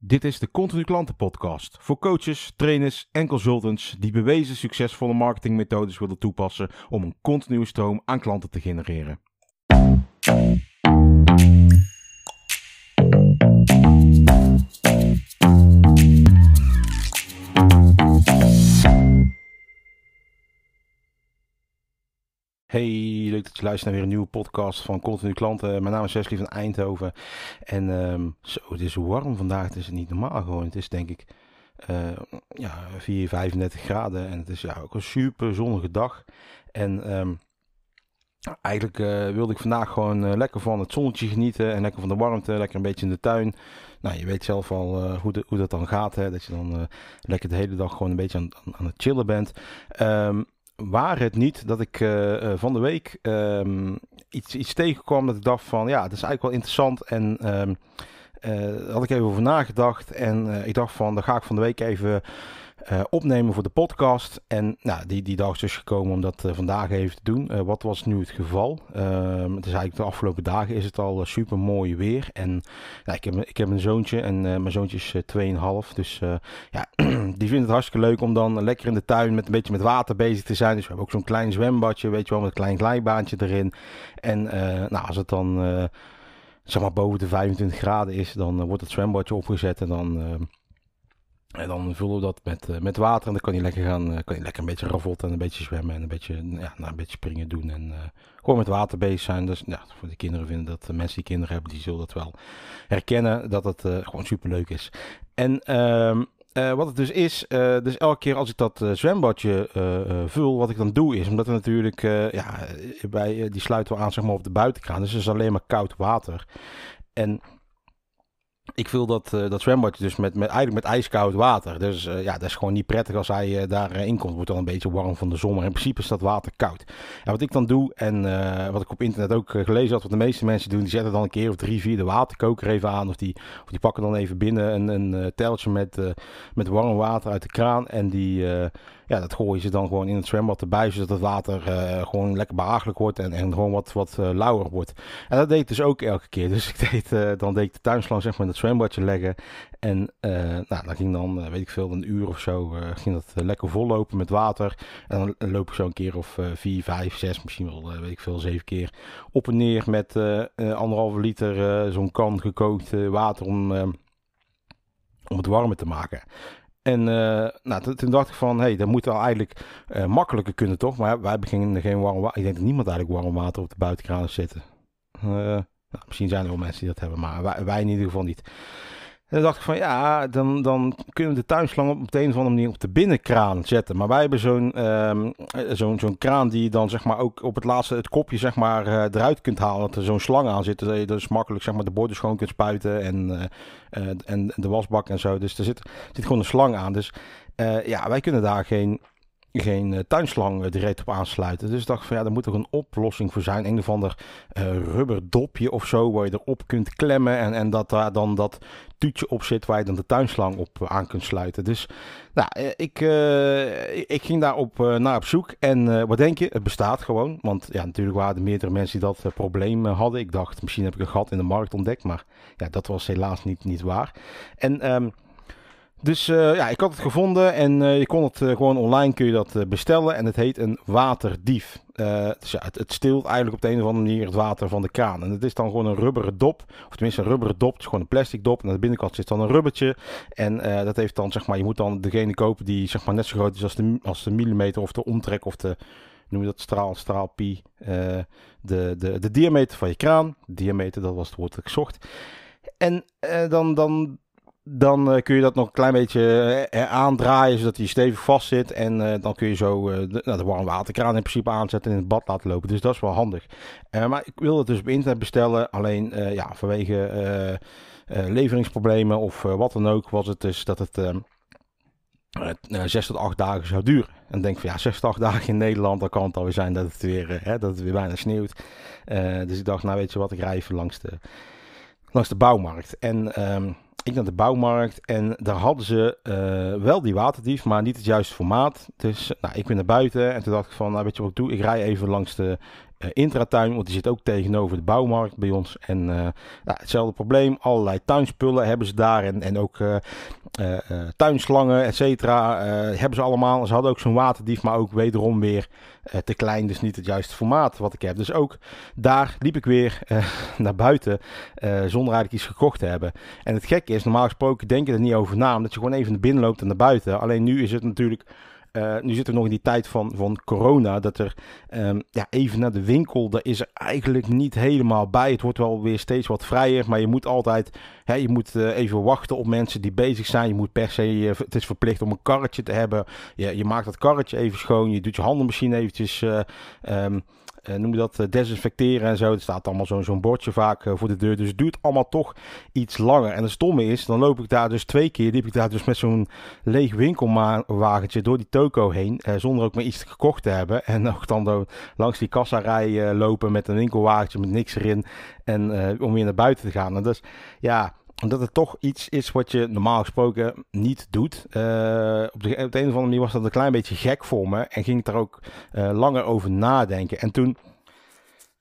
Dit is de Continu Klanten Podcast voor coaches, trainers en consultants die bewezen succesvolle marketingmethodes willen toepassen om een continue stroom aan klanten te genereren. Hey, leuk dat je luistert naar weer een nieuwe podcast van Continu Klanten. Mijn naam is Wesley van Eindhoven. En um, zo, het is warm vandaag. Het is niet normaal gewoon. Het is denk ik uh, ja, 4, 35 graden. En het is ja, ook een super zonnige dag. En um, eigenlijk uh, wilde ik vandaag gewoon uh, lekker van het zonnetje genieten. En lekker van de warmte. Lekker een beetje in de tuin. Nou, je weet zelf al hoe, hoe dat dan gaat. Hè? Dat je dan lekker de hele dag gewoon een beetje aan, aan het chillen bent. Um, waar het niet dat ik uh, van de week um, iets, iets tegenkwam dat ik dacht van ja, dat is eigenlijk wel interessant en um, had ik even over nagedacht en ik dacht van dan ga ik van de week even uh, opnemen voor de podcast. En nou, die, die dag is dus gekomen om dat uh, vandaag even te doen. Uh, wat was nu het geval? Ehm, het is eigenlijk de afgelopen dagen is het al super mooi weer. En nou, ik, heb, ik heb een zoontje en mijn zoontje is 2,5. Dus ja, die vindt het hartstikke leuk om dan lekker in de tuin met een beetje met water bezig te zijn. Dus we hebben ook zo'n klein zwembadje, weet je wel, met een klein glijbaantje erin. En nou, als het dan zeg maar boven de 25 graden is, dan wordt het zwembadje opgezet en dan en dan vullen we dat met, uh, met water en dan kan je lekker gaan, uh, kan je lekker een beetje ravotten en een beetje zwemmen en een beetje, ja, nou, een beetje springen doen en uh, gewoon met water bezig zijn. Dus ja, voor de kinderen vinden dat, de mensen die kinderen hebben, die zullen dat wel herkennen, dat het gewoon super leuk is. En ehm, wat het dus is, dus elke keer als ik dat zwembadje vul, wat ik dan doe is, omdat er natuurlijk, ja, bij, die sluiten we aan zeg maar op de buitenkraan, dus het is alleen maar koud water. En ik vul dat, uh, dat zwembadje dus met, met, eigenlijk met ijskoud water. Dus uh, ja, dat is gewoon niet prettig als hij uh, daarin komt. Wordt dan een beetje warm van de zomer. In principe is dat water koud. En wat ik dan doe, en wat ik op internet ook gelezen had, wat de meeste mensen doen, die zetten dan een keer of drie, vier de waterkoker even aan. Of die, of die pakken dan even binnen een, een teltje met, met warm water uit de kraan. En die ja, dat gooien ze dan gewoon in het zwembad erbij, zodat het water uh, gewoon lekker behagelijk wordt en, en gewoon wat, wat uh, lauwer wordt. En dat deed dus ook elke keer. Dus ik deed, uh, dan deed ik de tuinslang zeg maar in het zwembadje leggen. En nou, dan ging dan, weet ik veel, een uur of zo, ging dat lekker vollopen met water. En dan loop ik zo een keer of vier, vijf, zes, misschien wel, weet ik veel, zeven keer op en neer met anderhalve liter zo'n kan gekookt water om om het warmer te maken. En uh, nou, toen dacht ik van, hé, hey, dat moet wel eigenlijk uh, makkelijker kunnen, toch? Maar wij hebben geen, warm water. Ik denk dat niemand eigenlijk warm water op de buitenkraan zitten. Uh, nou, misschien zijn er wel mensen die dat hebben, maar wij in ieder geval niet. En dan dacht ik van ja, dan, dan kunnen we de tuinslang op de een of andere manier op de binnenkraan zetten. Maar wij hebben zo'n um, zo'n zo'n kraan die je dan zeg maar ook op het laatste het kopje zeg maar uh, eruit kunt halen. Dat er zo'n slang aan zit. Dat je dus makkelijk zeg maar de borden schoon kunt spuiten en, uh, en de wasbak en zo. Dus er zit, zit gewoon een slang aan. Dus ja, wij kunnen daar geen geen uh, tuinslang uh, direct op aansluiten. Dus ik dacht van ja, daar moet er een oplossing voor zijn. Een of ander uh, rubber dopje of zo, waar je erop kunt klemmen. En, en dat daar dan dat tuutje op zit waar je dan de tuinslang op aan kunt sluiten. Dus nou, ik, ik ging daarop naar op zoek. En wat denk je? Het bestaat gewoon. Want ja, natuurlijk waren er meerdere mensen die dat probleem hadden. Ik dacht, misschien heb ik een gat in de markt ontdekt. Maar ja, dat was helaas niet, niet waar. En... Um, dus uh, ja, ik had het gevonden en uh, je kon het uh, gewoon online kun je dat bestellen. En het heet een waterdief. dus ja, het, stilt eigenlijk op de een of andere manier het water van de kraan. En het is dan gewoon een rubberen dop. Of tenminste een rubberen dop. Het is gewoon een plastic dop. En aan de binnenkant zit dan een rubbertje. En dat heeft dan zeg maar, je moet dan degene kopen die zeg maar net zo groot is als de, als de millimeter of de omtrek of de noem je dat straal, straalpie, uh, de, de, de diameter van je kraan. Diameter, dat was het woord dat ik zocht. En dan, dan dan uh, kun je dat nog een klein beetje uh, aandraaien zodat hij stevig vast zit. En dan kun je zo de, nou, de warm waterkraan in principe aanzetten en in het bad laten lopen. Dus dat is wel handig. maar ik wil het dus op internet bestellen. Alleen ja, vanwege leveringsproblemen of wat dan ook was het dus dat het... 6 tot 8 dagen zou duren. En denk van ja, 6 tot 8 dagen in Nederland, dan kan het alweer zijn dat het weer, hè, dat het weer bijna sneeuwt. dus ik dacht, nou weet je wat, ik rij even langs de, langs de bouwmarkt. En um, ik naar de bouwmarkt en daar hadden ze uh, wel die waterdief, maar niet het juiste formaat. Dus nou, ik ben naar buiten en toen dacht ik van, nou weet je wat ik doe? Ik rij even langs de Intratuin, want die zit ook tegenover de bouwmarkt bij ons. En nou, hetzelfde probleem, allerlei tuinspullen hebben ze daar en, en ook tuinslangen, et cetera, hebben ze allemaal. Ze hadden ook zo'n waterdief, maar ook wederom weer te klein, dus niet het juiste formaat wat ik heb. Dus ook daar liep ik weer naar buiten zonder eigenlijk iets gekocht te hebben. En het gekke is, normaal gesproken denk je er niet over na, omdat je gewoon even naar binnen loopt en naar buiten. Alleen nu is het natuurlijk uh, nu zitten we nog in die tijd van, van corona, dat er um, ja, even naar de winkel, daar is er eigenlijk niet helemaal bij. Het wordt wel weer steeds wat vrijer, maar je moet altijd, hè, je moet uh, even wachten op mensen die bezig zijn. Je moet per se, uh, het is verplicht om een karretje te hebben. Je, je maakt dat karretje even schoon, je doet je handen misschien eventjes... Uh, noem je dat, uh, desinfecteren en zo. Er staat allemaal zo'n bordje vaak uh, voor de deur. Dus het duurt allemaal toch iets langer. En het stomme is, dan loop ik daar dus twee keer, liep ik daar dus met zo'n leeg winkelwagentje door die toko heen. zonder ook maar iets gekocht te hebben. En nog dan langs die kassarij lopen met een winkelwagentje met niks erin. En om weer naar buiten te gaan. En dus ja, omdat het toch iets is wat je normaal gesproken niet doet. Uh, op, de, een of andere manier was dat een klein beetje gek voor me. En ging ik daar ook uh, langer over nadenken. En toen,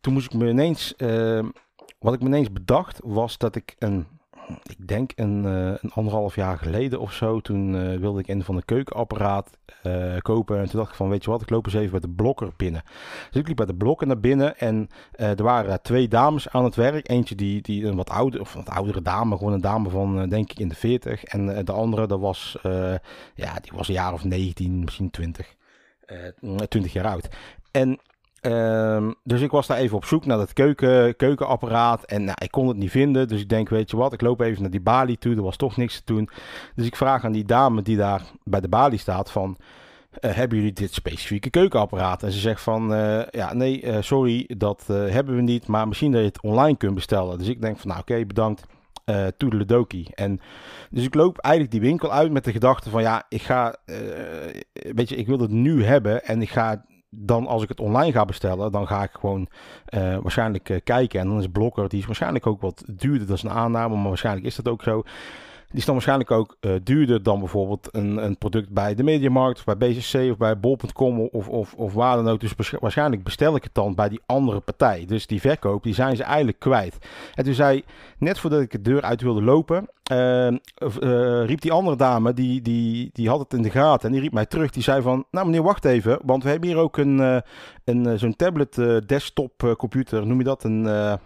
toen moest ik me ineens. Uh, wat ik me ineens bedacht was dat ik een ik denk een, uh, een anderhalf jaar geleden of zo. Toen uh, wilde ik een van de keukenapparaat uh, kopen. En toen dacht ik van, weet je wat, ik loop eens even bij de blokker binnen. Dus ik liep bij de blokker naar binnen. En er waren twee dames aan het werk. Eentje die, die een wat ouder, of wat oudere dame. Gewoon een dame van, denk ik, in de 40. En de andere, dat was, ja, die was een jaar of 19, misschien 20. 20 jaar oud. En Um, dus ik was daar even op zoek naar dat keuken, keukenapparaat. En nou, ik kon het niet vinden. Dus ik denk, weet je wat, ik loop even naar die balie toe. Er was toch niks te doen. Dus ik vraag aan die dame die daar bij de balie staat van... Uh, hebben jullie dit specifieke keukenapparaat? En ze zegt van, uh, ja, nee, uh, sorry, dat hebben we niet. Maar misschien dat je het online kunt bestellen. Dus ik denk van, nou oké, bedankt. Uh, toedeledoki. En dus ik loop eigenlijk die winkel uit met de gedachte van, ja, ik ga, weet je, ik wil het nu hebben. En ik ga dan als ik het online ga bestellen, dan ga ik gewoon uh, waarschijnlijk uh, kijken. En dan is Blokker, die is waarschijnlijk ook wat duurder. Dat is een aanname, maar waarschijnlijk is dat ook zo. Die is dan waarschijnlijk ook uh, duurder dan bijvoorbeeld een, een product bij de Mediamarkt, of bij BCC of bij Bol.com of, of, of waar dan ook. Dus waarschijnlijk bestel ik het dan bij die andere partij. Dus die verkoop, die zijn ze eigenlijk kwijt. En toen zei, net voordat ik de deur uit wilde lopen, uh, uh, riep die andere dame, die, die, die had het in de gaten en die riep mij terug. Die zei van, nou meneer, wacht even, want we hebben hier ook een, uh, een zo'n tablet desktop computer, noem je dat, een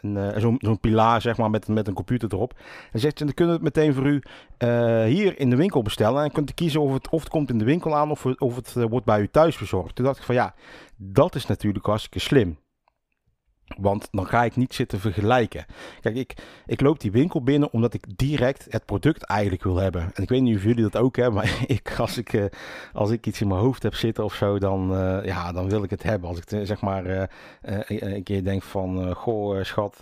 uh, zo'n zo pilaar zeg maar, met, met een computer erop. En zegt, dan kunnen we het meteen voor u uh, hier in de winkel bestellen. En kunt u kiezen of het, of het komt in de winkel aan of, of het uh, wordt bij u thuis verzorgd. Toen dacht ik van ja, dat is natuurlijk hartstikke slim. Want dan ga ik niet zitten vergelijken. Kijk, ik, ik loop die winkel binnen omdat ik direct het product eigenlijk wil hebben. En ik weet niet of jullie dat ook hebben, maar ik, als, ik, uh, als ik iets in mijn hoofd heb zitten of zo, dan, uh, ja, dan wil ik het hebben. Als ik uh, zeg maar een keer denk van, goh schat,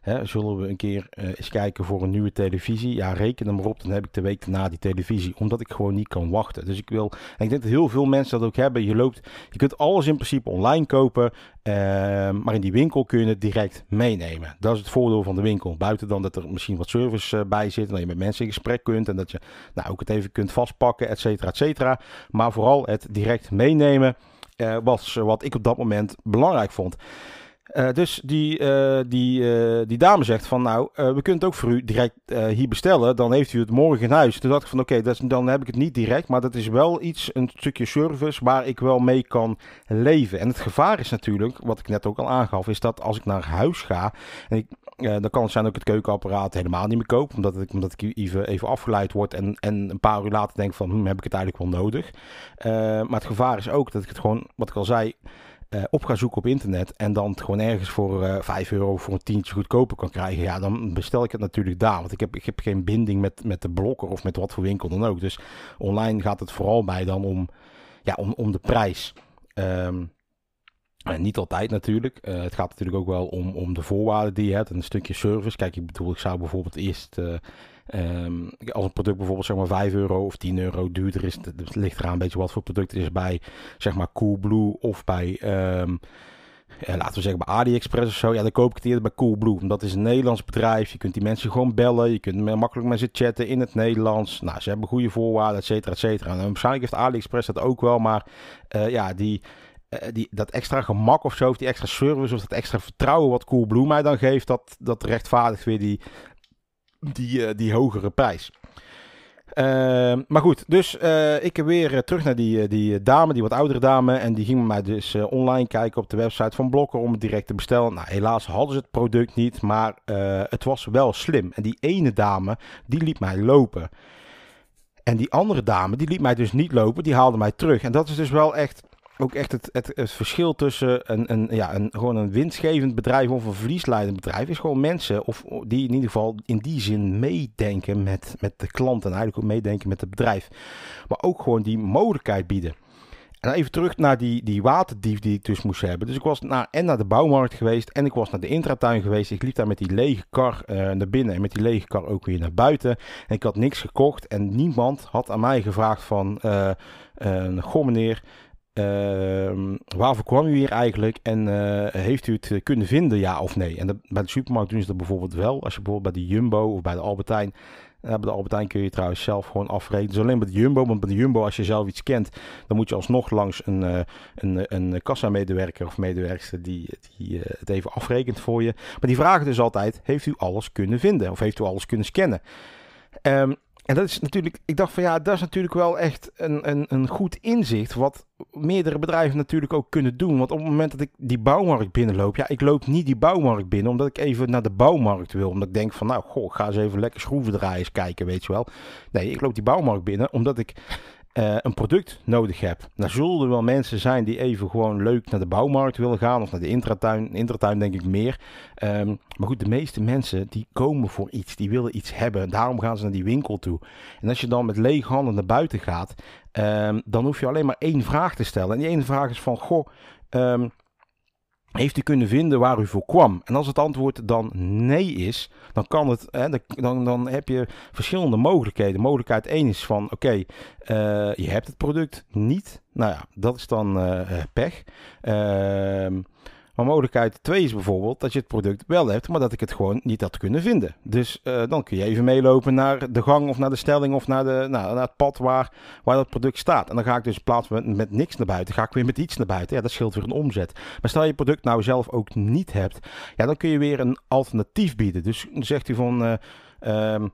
hè, zullen we een keer eens kijken voor een nieuwe televisie? Ja, reken er maar op, dan heb ik de week daarna die televisie. Omdat ik gewoon niet kan wachten. Dus ik wil, en ik denk dat heel veel mensen dat ook hebben. Je loopt, je kunt alles in principe online kopen, maar in die winkel kun je het direct meenemen. Dat is het voordeel van de winkel. Buiten dan dat er misschien wat service uh, bij zit. En dat je met mensen in gesprek kunt. En dat je nou, ook het even kunt vastpakken, et cetera, et cetera. Maar vooral het direct meenemen uh, was wat ik op dat moment belangrijk vond. Uh, dus die, uh, die, uh, die dame zegt van nou, we kunnen het ook voor u direct hier bestellen. Dan heeft u het morgen in huis. Toen dacht ik van oké, dan heb ik het niet direct. Maar dat is wel iets, een stukje service waar ik wel mee kan leven. En het gevaar is natuurlijk, wat ik net ook al aangaf, is dat als ik naar huis ga. En ik, dan kan het zijn dat ik het keukenapparaat helemaal niet meer koop. Omdat ik, omdat ik even, even afgeleid word. En, en een paar uur later denk van hm, heb ik het eigenlijk wel nodig. maar het gevaar is ook dat ik het gewoon, wat ik al zei op ga zoeken op internet en dan het gewoon ergens voor uh, eh, 5 euro voor een tientje goedkoper kan krijgen, ja, dan bestel ik het natuurlijk daar. Want ik heb, ik heb geen binding met, met de blokker of met wat voor winkel dan ook. Dus online gaat het vooral mij dan om, ja, om, om de prijs. En niet altijd natuurlijk. Uh, het gaat natuurlijk ook wel om, om de voorwaarden die je hebt en een stukje service. Kijk, ik bedoel, ik zou bijvoorbeeld eerst Um, als een product bijvoorbeeld zeg maar 5 euro of 10 euro duurder is, het ligt eraan een beetje wat voor product het is bij zeg maar Coolblue of bij, um, ja, laten we zeggen bij AliExpress of zo. Ja, dan koop ik het eerder bij Coolblue. Want dat is een Nederlands bedrijf. Je kunt die mensen gewoon bellen. Je kunt makkelijk met ze chatten in het Nederlands. Nou, ze hebben goede voorwaarden, et cetera, et cetera. En waarschijnlijk heeft AliExpress dat ook wel, maar uh, ja, die die, dat extra gemak of zo, of die extra service of dat extra vertrouwen wat Coolblue mij dan geeft, dat, dat rechtvaardigt weer die, die, die hogere prijs. Ehm, maar goed, dus uh, ik weer uh, terug naar die, die dame, die wat oudere dame. En die ging met mij dus online kijken op de website van Blokker om het direct te bestellen. Nou, helaas hadden ze het product niet, maar het was wel slim. En die ene dame, die liet mij lopen. En die andere dame, die liet mij dus niet lopen, die haalde mij terug. En dat is dus wel echt ook echt het, het, verschil tussen een, een, ja, een, gewoon een winstgevend bedrijf of een verliesleidend bedrijf is gewoon mensen of, die in ieder geval in die zin meedenken met, met de klant en eigenlijk ook meedenken met het bedrijf. Maar ook gewoon die mogelijkheid bieden. En even terug naar die, die waterdief die ik dus moest hebben. Dus ik was naar, en naar de bouwmarkt geweest en ik was naar de intratuin geweest. Ik liep daar met die lege kar uh, naar binnen en met die lege kar ook weer naar buiten. En ik had niks gekocht en niemand had aan mij gevraagd van... Uh, uh, goh meneer, waarvoor kwam u hier eigenlijk en uh, heeft u het eh, kunnen vinden, ja of nee? En bij de supermarkt doen ze dat bijvoorbeeld wel. Als je bijvoorbeeld bij de Jumbo of bij de Albertijn... Uh, bij de Albertijn kun je trouwens zelf gewoon afrekenen. Dus alleen bij de Jumbo, want bij de Jumbo als je zelf iets kent... dan moet je alsnog langs een, een, een kassamedewerker of medewerkster die, die het even afrekent voor je. Maar die vragen dus altijd, heeft u alles kunnen vinden? Of heeft u alles kunnen scannen? Um, en dat is natuurlijk, ik dacht van ja, dat is natuurlijk wel echt een, een, een goed inzicht. Wat meerdere bedrijven natuurlijk ook kunnen doen. Want op het moment dat ik die bouwmarkt binnenloop, ja, ik loop niet die bouwmarkt binnen omdat ik even naar de bouwmarkt wil. Omdat ik denk van nou, goh, ga eens even lekker schroeven draaien, kijken, weet je wel. Nee, ik loop die bouwmarkt binnen omdat ik uh, een product nodig heb. Nou zullen er wel mensen zijn die even gewoon leuk naar de bouwmarkt willen gaan of naar de intratuin. Intratuin denk ik meer. Um, maar goed, de meeste mensen die komen voor iets, die willen iets hebben. Daarom gaan ze naar die winkel toe. En als je dan met lege handen naar buiten gaat, um, dan hoef je alleen maar één vraag te stellen. En die ene vraag is van, goh, um, heeft u kunnen vinden waar u voor kwam? En als het antwoord dan nee is, dan kan het, hè, dan, dan heb je verschillende mogelijkheden. Mogelijkheid 1 is van, oké, uh, je hebt het product niet. Nou ja, dat is dan uh, pech. Uh, maar mogelijkheid 2 is bijvoorbeeld dat je het product wel hebt, maar dat ik het gewoon niet had kunnen vinden. Dus uh, dan kun je even meelopen naar de gang of naar de stelling of naar, de, nou, naar het pad waar, waar dat product staat. En dan ga ik dus in plaats van met, niks naar buiten, ga ik weer met iets naar buiten. Ja, dat scheelt weer een omzet. Maar stel je product nou zelf ook niet hebt, ja, dan kun je weer een alternatief bieden. Dus zegt u van... Uh,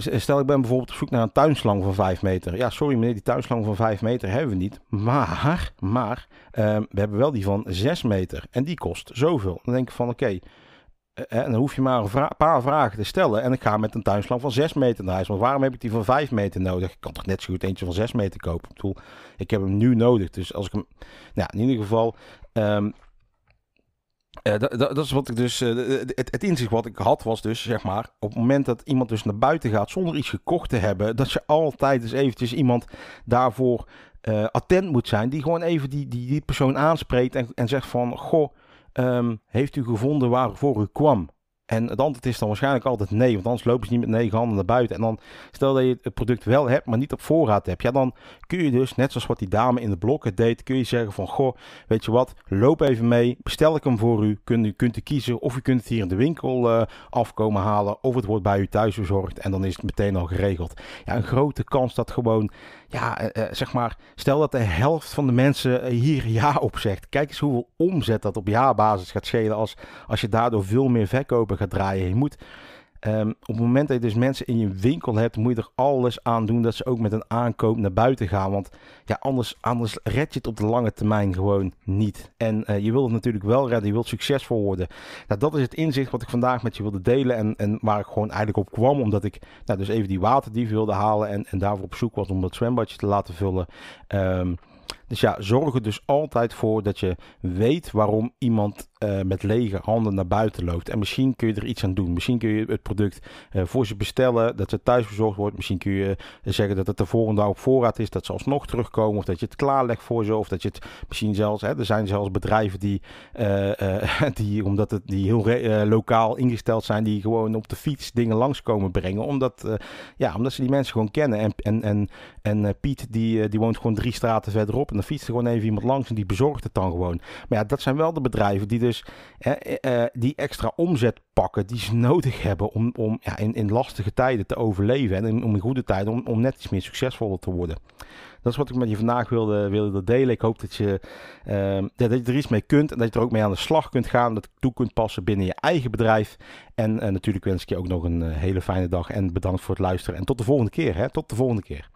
Stel, ik ben bijvoorbeeld op zoek naar een tuinslang van 5 meter. Ja, sorry meneer, die tuinslang van 5 meter hebben we niet. Maar, maar um, we hebben wel die van 6 meter. En die kost zoveel. Dan denk ik van, oké, okay, uh, dan hoef je maar een paar vragen te stellen. En ik ga met een tuinslang van 6 meter naar huis. Want waarom heb ik die van 5 meter nodig? Ik kan toch net zo goed eentje van 6 meter kopen. Ik bedoel, ik heb hem nu nodig. Dus als ik hem... Nou, in ieder geval... Um, uh, dat, dat, is wat ik dus. Uh, het, het, inzicht wat ik had was dus, zeg maar, op het moment dat iemand dus naar buiten gaat zonder iets gekocht te hebben, dat je altijd dus eventjes iemand daarvoor uh, attent moet zijn, die gewoon even die, die, die persoon aanspreekt en, en zegt van, goh, um, heeft u gevonden waarvoor u kwam? En het antwoord is dan waarschijnlijk altijd nee, want anders lopen ze niet met negen handen naar buiten. En dan stel dat je het product wel hebt, maar niet op voorraad hebt. Ja, dan kun je dus, net zoals wat die dame in de blokken deed, kun je zeggen van, goh, weet je wat, loop even mee, bestel ik hem voor u. Kunt u kunt u kiezen of u kunt het hier in de winkel uh, afkomen halen, of het wordt bij u thuis bezorgd en dan is het meteen al geregeld. Ja, een grote kans dat gewoon ja, uh, zeg maar, stel dat de helft van de mensen hier ja op zegt. Kijk eens hoeveel omzet dat op jaarbasis gaat schelen als, als je daardoor veel meer verkopen gaat draaien. Je moet Um, op het moment dat je dus mensen in je winkel hebt, moet je er alles aan doen dat ze ook met een aankoop naar buiten gaan. Want ja, anders, anders red je het op de lange termijn gewoon niet. En uh, je wilt het natuurlijk wel redden, je wilt succesvol worden. Nou, dat is het inzicht wat ik vandaag met je wilde delen. En, en waar ik gewoon eigenlijk op kwam, omdat ik nou, dus even die waterdief wilde halen. En, en daarvoor op zoek was om dat zwembadje te laten vullen. Um, dus ja, zorg er dus altijd voor dat je weet waarom iemand uh, met lege handen naar buiten loopt. En misschien kun je er iets aan doen. Misschien kun je het product uh, voor ze bestellen, dat het thuis verzorgd wordt. Misschien kun je uh, zeggen dat het de volgende dag op voorraad is, dat ze alsnog terugkomen. Of dat je het klaarlegt voor ze. Of dat je het misschien zelfs, hè, er zijn zelfs bedrijven die, die omdat het die heel lokaal ingesteld zijn, die gewoon op de fiets dingen langskomen brengen. Omdat, ja, omdat ze die mensen gewoon kennen. En, en, en, en Piet, die, die woont gewoon drie straten verderop. En dan fietst er gewoon even iemand langs en die bezorgt het dan gewoon. Maar ja, dat zijn wel de bedrijven die dus eh, die extra omzet pakken die ze nodig hebben om, om ja, in, in lastige tijden te overleven. En om in goede tijden om, om net iets meer succesvoller te worden. Dat is wat ik met je vandaag wilde, wilde delen. Ik hoop dat je, uh, dat je er iets mee kunt en dat je er ook mee aan de slag kunt gaan. Dat toe kunt passen binnen je eigen bedrijf. En uh, natuurlijk wens ik je ook nog een uh, hele fijne dag en bedankt voor het luisteren. En tot de volgende keer. Hè? Tot de volgende keer.